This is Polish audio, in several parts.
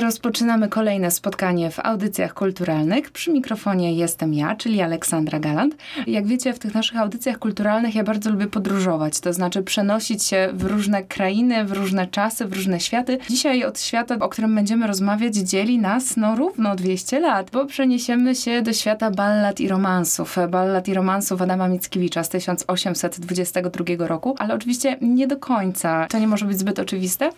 Rozpoczynamy kolejne spotkanie w audycjach kulturalnych. Przy mikrofonie jestem ja, czyli Aleksandra Galant. Jak wiecie, w tych naszych audycjach kulturalnych ja bardzo lubię podróżować, to znaczy przenosić się w różne krainy, w różne czasy, w różne światy. Dzisiaj od świata, o którym będziemy rozmawiać, dzieli nas no równo 200 lat, bo przeniesiemy się do świata ballad i romansów. Ballad i romansów Adama Mickiewicza z 1822 roku, ale oczywiście nie do końca. To nie może być zbyt oczywiste,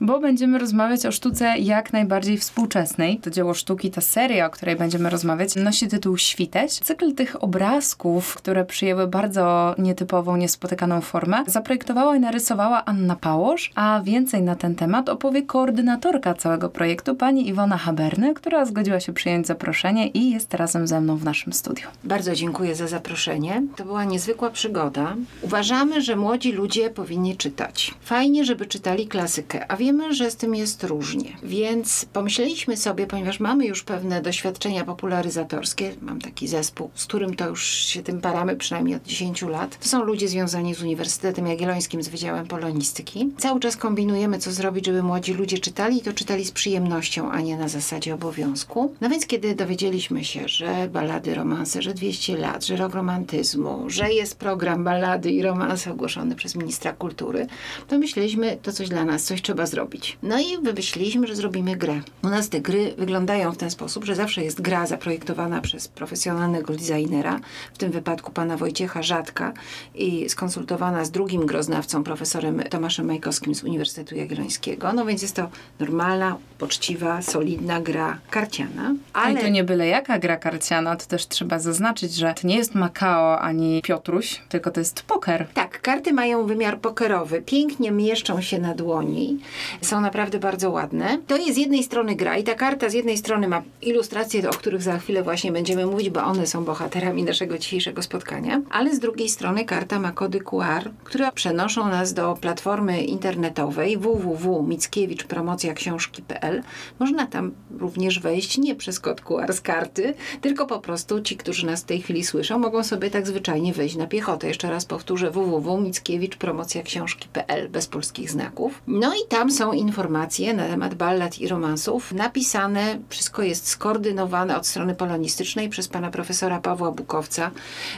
bo będziemy rozmawiać o sztuce jak najbardziej współczesnej. To dzieło sztuki, ta seria, o której będziemy rozmawiać, nosi tytuł Świteś. Cykl tych obrazków, które przyjęły bardzo nietypową, niespotykaną formę, zaprojektowała i narysowała Anna Pałosz, a więcej na ten temat opowie koordynatorka całego projektu, pani Iwona Haberny, która zgodziła się przyjąć zaproszenie i jest razem ze mną w naszym studiu. Bardzo dziękuję za zaproszenie. To była niezwykła przygoda. Uważamy, że młodzi ludzie powinni czytać. Fajnie, żeby czytali klasykę, a wiemy, że z tym jest różnie. Więc pomyśleliśmy sobie, ponieważ mamy już pewne doświadczenia popularyzatorskie, mam taki zespół, z którym to już się tym paramy przynajmniej od 10 lat. To są ludzie związani z Uniwersytetem Jagiellońskim, z Wydziałem Polonistyki. Cały czas kombinujemy, co zrobić, żeby młodzi ludzie czytali i to czytali z przyjemnością, a nie na zasadzie obowiązku. No więc kiedy dowiedzieliśmy się, że ballady, romanse, że 200 lat, że rok romantyzmu, że jest program ballady i romanse ogłoszony przez ministra kultury, to myśleliśmy, to coś dla nas, coś trzeba zrobić. No i wymyśliliśmy, że zrobimy grę. U nas te gry wyglądają w ten sposób, że zawsze jest gra zaprojektowana przez profesjonalnego designera, w tym wypadku pana Wojciecha Rzadka i skonsultowana z drugim groznawcą, profesorem Tomaszem Majkowskim z Uniwersytetu Jagiellońskiego. No więc jest to normalna, poczciwa, solidna gra karciana. Ale I to nie byle jaka gra karciana, to też trzeba zaznaczyć, że to nie jest Makao ani Piotruś, tylko to jest poker. Tak, karty mają wymiar pokerowy. Pięknie mieszczą się na dłoni. Są naprawdę bardzo ładne. To jest z jednej strony gra i ta karta z jednej strony ma ilustracje, o których za chwilę właśnie będziemy mówić, bo one są bohaterami naszego dzisiejszego spotkania, ale z drugiej strony karta ma kody QR, które przenoszą nas do platformy internetowej www.mickiewicz.promocjaksiążki.pl. Można tam również wejść nie przez kod QR z karty, tylko po prostu ci, którzy nas w tej chwili słyszą, mogą sobie tak zwyczajnie wejść na piechotę. Jeszcze raz powtórzę www.mickiewicz.promocjaksiążki.pl bez polskich znaków. No i tam są informacje na temat ballad i romansów. Napisane, wszystko jest skoordynowane od strony polonistycznej przez pana profesora Pawła Bukowca,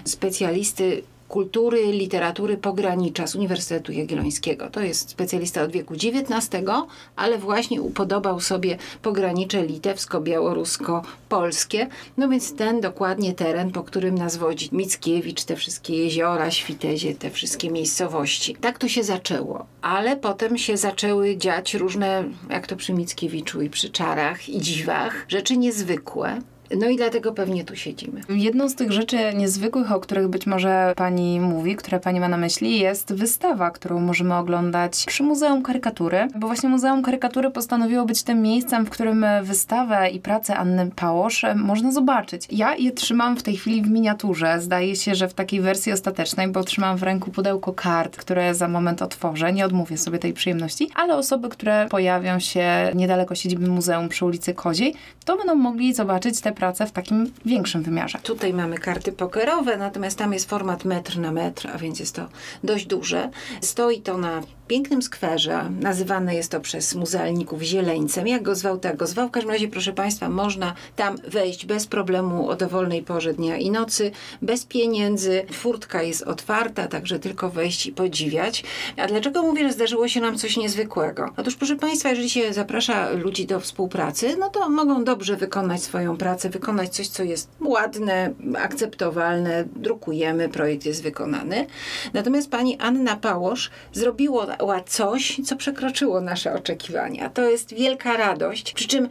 specjalisty kultury, literatury pogranicza z Uniwersytetu Jagiellońskiego. To jest specjalista od wieku XIX, ale właśnie upodobał sobie pogranicze litewsko-białorusko-polskie. No więc ten dokładnie teren, po którym nas wodzi Mickiewicz, te wszystkie jeziora, Świtezie, te wszystkie miejscowości. Tak to się zaczęło, ale potem się zaczęły dziać różne, jak to przy Mickiewiczu i przy czarach i dziwach, rzeczy niezwykłe. No i dlatego pewnie tu siedzimy. Jedną z tych rzeczy niezwykłych, o których być może pani mówi, które pani ma na myśli, jest wystawa, którą możemy oglądać przy Muzeum Karykatury, bo właśnie Muzeum Karykatury postanowiło być tym miejscem, w którym wystawę i pracę Anny Pałosz można zobaczyć. Ja je trzymam w tej chwili w miniaturze. Zdaje się, że w takiej wersji ostatecznej, bo trzymam w ręku pudełko kart, które za moment otworzę. Nie odmówię sobie tej przyjemności, ale osoby, które pojawią się niedaleko siedziby muzeum przy ulicy Koziej, to będą mogli zobaczyć te pracę w takim większym wymiarze. Tutaj mamy karty pokerowe, natomiast tam jest format metr na metr, a więc jest to dość duże. Stoi to na pięknym skwerze. Nazywane jest to przez muzealników zieleńcem. Jak go zwał, tak go zwał. W każdym razie, proszę Państwa, można tam wejść bez problemu o dowolnej porze dnia i nocy, bez pieniędzy. Furtka jest otwarta, także tylko wejść i podziwiać. A dlaczego mówię, że zdarzyło się nam coś niezwykłego? Otóż, proszę Państwa, jeżeli się zaprasza ludzi do współpracy, no to mogą dobrze wykonać swoją pracę, wykonać coś, co jest ładne, akceptowalne. Drukujemy, projekt jest wykonany. Natomiast pani Anna Pałosz zrobiło coś, co przekroczyło nasze oczekiwania. To jest wielka radość. Przy czym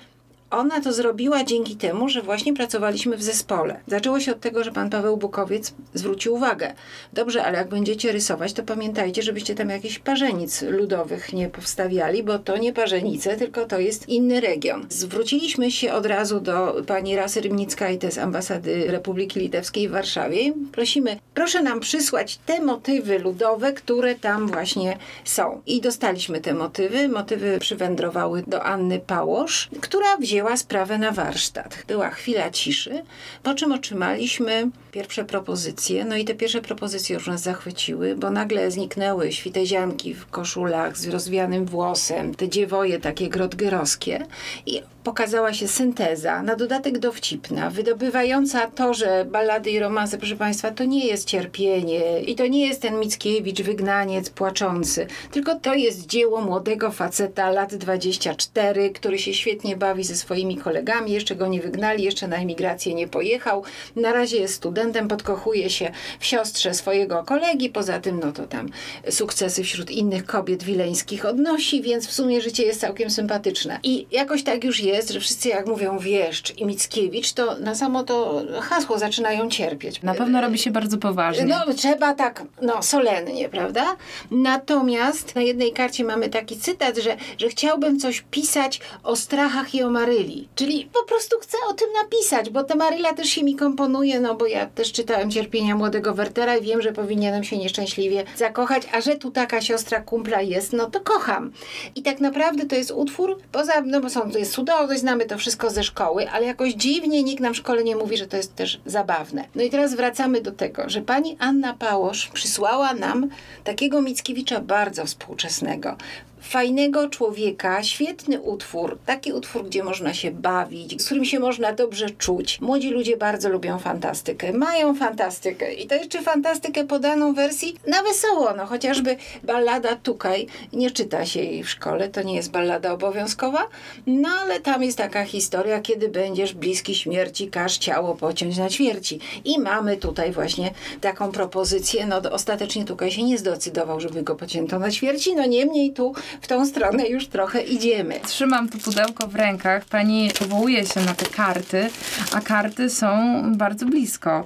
ona to zrobiła dzięki temu, że właśnie pracowaliśmy w zespole. Zaczęło się od tego, że pan Paweł Bukowiec zwrócił uwagę. Dobrze, ale jak będziecie rysować, to pamiętajcie, żebyście tam jakichś parzenic ludowych nie powstawiali, bo to nie parzenice, tylko to jest inny region. Zwróciliśmy się od razu do pani Rasy Rymnickiej z ambasady Republiki Litewskiej w Warszawie. Prosimy, proszę nam przysłać te motywy ludowe, które tam właśnie są. I dostaliśmy te motywy. Motywy przywędrowały do Anny Pałosz, która wzięła wzięła sprawę na warsztat. Była chwila ciszy, po czym otrzymaliśmy pierwsze propozycje. No i te pierwsze propozycje już nas zachwyciły, bo nagle zniknęły świtezianki w koszulach z rozwianym włosem, te dziewoje takie grotgerowskie i pokazała się synteza, na dodatek dowcipna, wydobywająca to, że ballady i romanse, proszę Państwa, to nie jest cierpienie i to nie jest ten Mickiewicz, wygnaniec płaczący, tylko to jest dzieło młodego faceta lat 24, który się świetnie bawi ze swoimi kolegami, jeszcze go nie wygnali, jeszcze na emigrację nie pojechał, na razie jest studentem, podkochuje się w siostrze swojego kolegi, poza tym no to tam sukcesy wśród innych kobiet wileńskich odnosi, więc w sumie życie jest całkiem sympatyczne. I jakoś tak już jest, że wszyscy jak mówią Wieszcz i Mickiewicz, to na samo to hasło zaczynają cierpieć. Na pewno robi się bardzo poważnie. No, trzeba tak, no, solennie, prawda? Natomiast na jednej karcie mamy taki cytat, że, że chciałbym coś pisać o strachach i o Maryli. Czyli po prostu chcę o tym napisać, bo ta Maryla też się mi komponuje, no bo ja też czytałem Cierpienia Młodego Wertera i wiem, że powinienem się nieszczęśliwie zakochać, a że tu taka siostra kumpla jest, no to kocham. I tak naprawdę to jest utwór, poza, no bo są, to jest cudowność, znamy to wszystko ze szkoły, ale jakoś dziwnie nikt nam w szkole nie mówi, że to jest też zabawne. No i teraz wracamy do tego, że pani Anna Pałosz przysłała nam takiego Mickiewicza bardzo współczesnego. Fajnego człowieka, świetny utwór, taki utwór, gdzie można się bawić, z którym się można dobrze czuć. Młodzi ludzie bardzo lubią fantastykę, mają fantastykę i to jeszcze fantastykę podaną w wersji na wesoło, no chociażby ballada Tukaj, nie czyta się jej w szkole, to nie jest ballada obowiązkowa, no ale tam jest taka historia, kiedy będziesz bliski śmierci, każ ciało pociąć na ćwierci. I mamy tutaj właśnie taką propozycję, no ostatecznie Tukaj się nie zdecydował, żeby go pocięto na ćwierci, no niemniej tu w tą stronę już trochę idziemy. Trzymam to pudełko w rękach. Pani powołuje się na te karty, a karty są bardzo blisko.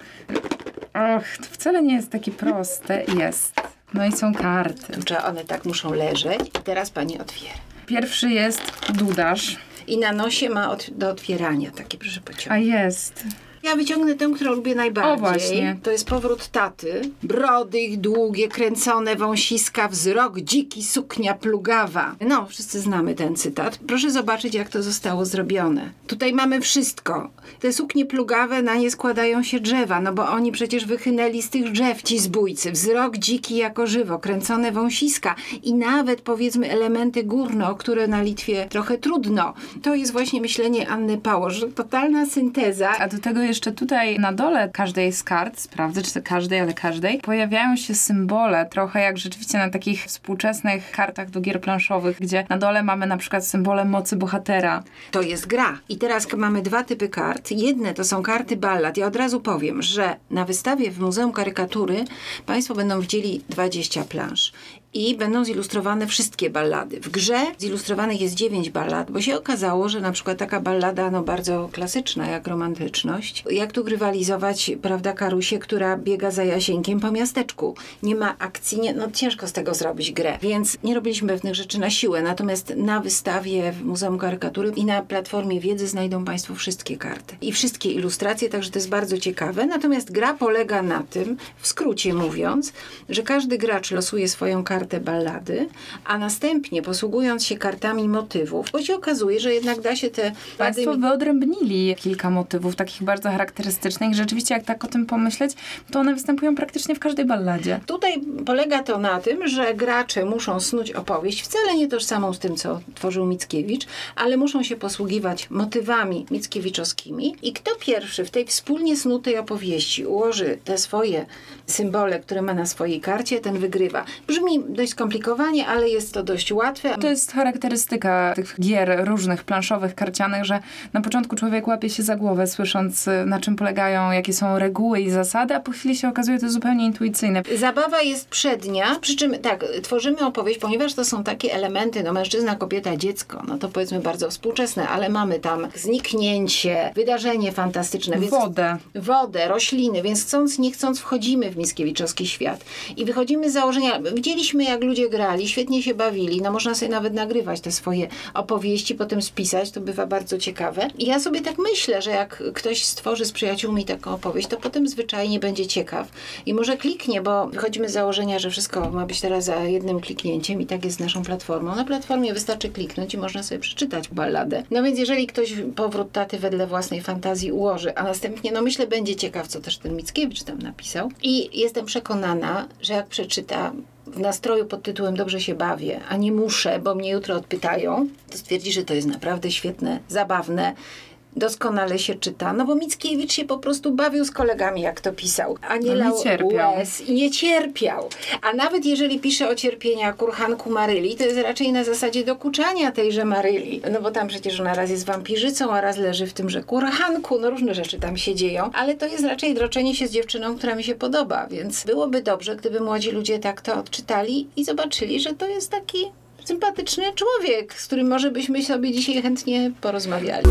Och, to wcale nie jest takie proste. Jest. No i są karty. Tu trzeba, one tak muszą leżeć i teraz pani otwiera. Pierwszy jest dudarz. I na nosie ma od, do otwierania takie, proszę A pociągnąć. jest. Ja wyciągnę tę, którą lubię najbardziej. O, właśnie. To jest powrót taty. Brody ich długie, kręcone, wąsiska, wzrok dziki, suknia plugawa. No, wszyscy znamy ten cytat. Proszę zobaczyć, jak to zostało zrobione. Tutaj mamy wszystko. Te suknie plugawe, na nie składają się drzewa, no bo oni przecież wychynęli z tych drzew ci zbójcy. Wzrok dziki jako żywo, kręcone wąsiska i nawet powiedzmy elementy górne, o które na Litwie trochę trudno. To jest właśnie myślenie Anny Pałosz, totalna synteza. A do tego jeszcze tutaj na dole każdej z kart, sprawdzę czy każdej, ale każdej, pojawiają się symbole, trochę jak rzeczywiście na takich współczesnych kartach do gier planszowych, gdzie na dole mamy na przykład symbole mocy bohatera. To jest gra. I teraz mamy dwa typy kart. Jedne to są karty ballad. Ja od razu powiem, że na wystawie w Muzeum Karykatury Państwo będą widzieli 20 plansz. I będą zilustrowane wszystkie ballady. W grze zilustrowanych jest 9 ballad, bo się okazało, że na przykład taka ballada no, bardzo klasyczna, jak romantyczność. Jak tu grywalizować, prawda, Karusie, która biega za Jasieńkiem po miasteczku. Nie ma akcji, nie, no ciężko z tego zrobić grę. Więc nie robiliśmy pewnych rzeczy na siłę. Natomiast na wystawie w Muzeum Karykatury i na platformie wiedzy znajdą Państwo wszystkie karty. I wszystkie ilustracje, także to jest bardzo ciekawe. Natomiast gra polega na tym, w skrócie mówiąc, że każdy gracz losuje swoją kartę ballady, a następnie posługując się kartami motywów, bo się okazuje, że jednak da się te Państwo wyodrębnili kilka motywów takich bardzo charakterystycznych. Rzeczywiście, jak tak o tym pomyśleć, to one występują praktycznie w każdej balladzie. Tutaj polega to na tym, że gracze muszą snuć opowieść, wcale nie tożsamą z tym, co tworzył Mickiewicz, ale muszą się posługiwać motywami mickiewiczowskimi i kto pierwszy w tej wspólnie snutej opowieści ułoży te swoje symbole, które ma na swojej karcie, ten wygrywa. Brzmi dość skomplikowanie, ale jest to dość łatwe. To jest charakterystyka tych gier różnych, planszowych, karcianych, że na początku człowiek łapie się za głowę, słysząc y, na czym polegają, jakie są reguły i zasady, a po chwili się okazuje to zupełnie intuicyjne. Zabawa jest przednia, przy czym tak, tworzymy opowieść, ponieważ to są takie elementy, no mężczyzna, kobieta, dziecko, no to powiedzmy bardzo współczesne, ale mamy tam zniknięcie, wydarzenie fantastyczne. Więc Wodę. wodę, rośliny, więc chcąc, nie chcąc wchodzimy w Mickiewiczowski świat. I wychodzimy z założenia, widzieliśmy widzimy, jak ludzie grali, świetnie się bawili. No można sobie nawet nagrywać te swoje opowieści, potem spisać, to bywa bardzo ciekawe. I ja sobie tak myślę, że jak ktoś stworzy z przyjaciółmi taką opowieść, to potem zwyczajnie będzie ciekaw i może kliknie, bo wychodzimy z założenia, że wszystko ma być teraz za jednym kliknięciem i tak jest z naszą platformą. Na platformie wystarczy kliknąć i można sobie przeczytać balladę. No więc jeżeli ktoś powrót taty wedle własnej fantazji ułoży, a następnie, no myślę, będzie ciekaw, co też ten Mickiewicz tam napisał. I jestem przekonana, że jak przeczyta w nastroju pod tytułem Dobrze się bawię, a nie muszę, bo mnie jutro odpytają, to stwierdzi, że to jest naprawdę świetne, zabawne. Doskonale się czyta, no bo Mickiewicz się po prostu bawił z kolegami, jak to pisał, a nie No, nie lał cierpiał. łez i nie cierpiał. A nawet jeżeli pisze o cierpieniach kurhanku Maryli, to jest raczej na zasadzie dokuczania tejże Maryli. No bo tam przecież ona raz jest wampirzycą, a raz leży w tymże kurhanku. No różne rzeczy tam się dzieją, ale to jest raczej droczenie się z dziewczyną, która mi się podoba, więc byłoby dobrze, gdyby młodzi ludzie tak to odczytali i zobaczyli, że to jest taki sympatyczny człowiek, z którym może byśmy sobie dzisiaj chętnie porozmawiali.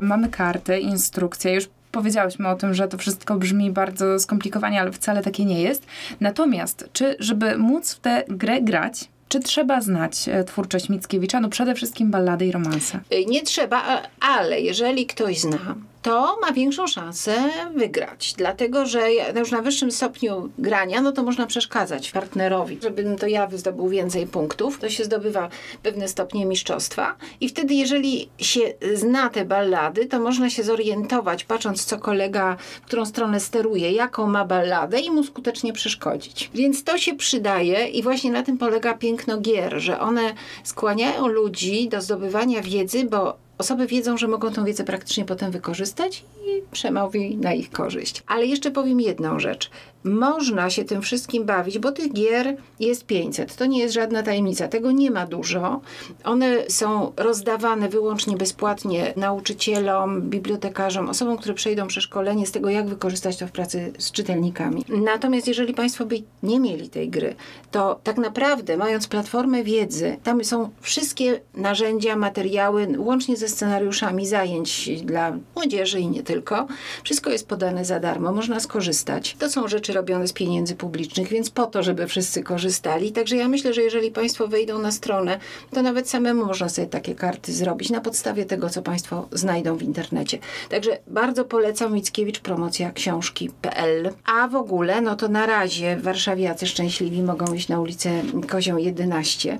Mamy karty, instrukcje, już powiedziałyśmy o tym, że to wszystko brzmi bardzo skomplikowanie, ale wcale takie nie jest. Natomiast, czy żeby móc w tę grę grać, czy trzeba znać e, twórczość Mickiewicza? No przede wszystkim ballady i romanse. Y, Nie trzeba, ale jeżeli ktoś zna, to ma większą szansę wygrać. Dlatego, że ja- już na wyższym stopniu grania, no to można przeszkadzać partnerowi. Żeby to ja zdobył więcej punktów, to się zdobywa pewne stopnie mistrzostwa. I wtedy, jeżeli się zna te ballady, to można się zorientować, patrząc co kolega, w którą stronę steruje, jaką ma balladę i mu skutecznie przeszkodzić. Więc to się przydaje i właśnie na tym polega piękno gier, że one skłaniają ludzi do zdobywania wiedzy, bo osoby wiedzą, że mogą tą wiedzę praktycznie potem wykorzystać i przemówi na ich korzyść. Ale jeszcze powiem jedną rzecz. Można się tym wszystkim bawić, bo tych gier jest 500. To nie jest żadna tajemnica. Tego nie ma dużo. One są rozdawane wyłącznie bezpłatnie nauczycielom, bibliotekarzom, osobom, które przejdą przeszkolenie z tego, jak wykorzystać to w pracy z czytelnikami. Natomiast jeżeli Państwo by nie mieli tej gry, to tak naprawdę, mając platformę wiedzy, tam są wszystkie narzędzia, materiały, łącznie ze scenariuszami zajęć dla młodzieży i nie tylko. Wszystko jest podane za darmo, można skorzystać. To są rzeczy robione z pieniędzy publicznych, więc po to, żeby wszyscy korzystali. Także ja myślę, że jeżeli Państwo wejdą na stronę, to nawet samemu można sobie takie karty zrobić na podstawie tego, co Państwo znajdą w internecie. Także bardzo polecam Mickiewicz promocja książki.pl. A w ogóle, no to na razie warszawiacy szczęśliwi mogą iść na ulicę Kozią 11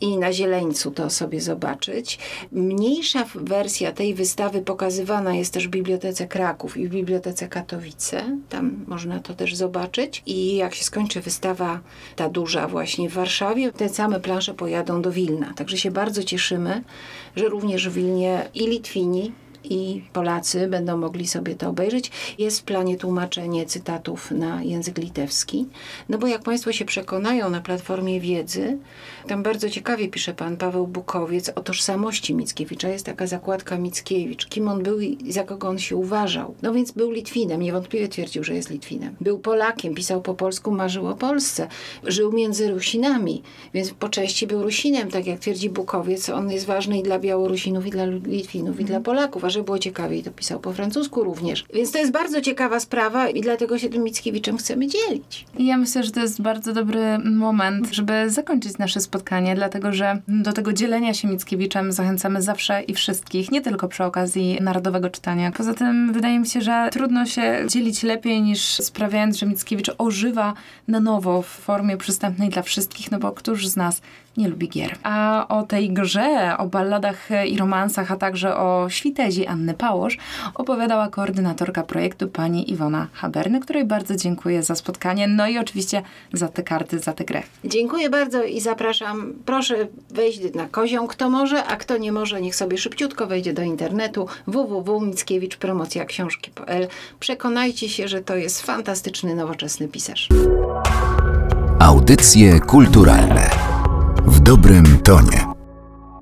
i na Zieleńcu to sobie zobaczyć. Mniejsza wersja tej wystawy pokazywana jest też w Bibliotece Kraków i w Bibliotece Katowice. Tam można to też zobaczyć. I jak się skończy wystawa, ta duża właśnie w Warszawie, te same plansze pojadą do Wilna. Także się bardzo cieszymy, że również w Wilnie i Litwini, i Polacy będą mogli sobie to obejrzeć. Jest w planie tłumaczenie cytatów na język litewski. No bo jak Państwo się przekonają na platformie wiedzy, tam bardzo ciekawie pisze pan Paweł Bukowiec o tożsamości Mickiewicza. Jest taka zakładka Mickiewicz, kim on był i za kogo on się uważał. No więc był Litwinem, niewątpliwie twierdził, że jest Litwinem. Był Polakiem, pisał po polsku, marzył o Polsce. Żył między Rusinami, więc po części był Rusinem, tak jak twierdzi Bukowiec. On jest ważny i dla Białorusinów, i dla Litwinów, i dla Polaków. A żeby było ciekawiej, to pisał po francusku również. Więc to jest bardzo ciekawa sprawa i dlatego się tym Mickiewiczem chcemy dzielić. Ja myślę, że to jest bardzo dobry moment, żeby zakończyć nasze spotkanie, dlatego że do tego dzielenia się Mickiewiczem zachęcamy zawsze i wszystkich, nie tylko przy okazji Narodowego Czytania. Poza tym wydaje mi się, że trudno się dzielić lepiej niż sprawiając, że Mickiewicz ożywa na nowo w formie przystępnej dla wszystkich, no bo któż z nas nie lubi gier. A o tej grze, o balladach i romansach, a także o świtezi Anny Pałosz opowiadała koordynatorka projektu pani Iwona Haberny, której bardzo dziękuję za spotkanie, no i oczywiście za te karty, za tę grę. Dziękuję bardzo i zapraszam. Proszę wejść na kozią, kto może, a kto nie może, niech sobie szybciutko wejdzie do internetu www.mickiewicz.promocja.książki.pl. Przekonajcie się, że to jest fantastyczny, nowoczesny pisarz. Audycje kulturalne w dobrym tonie.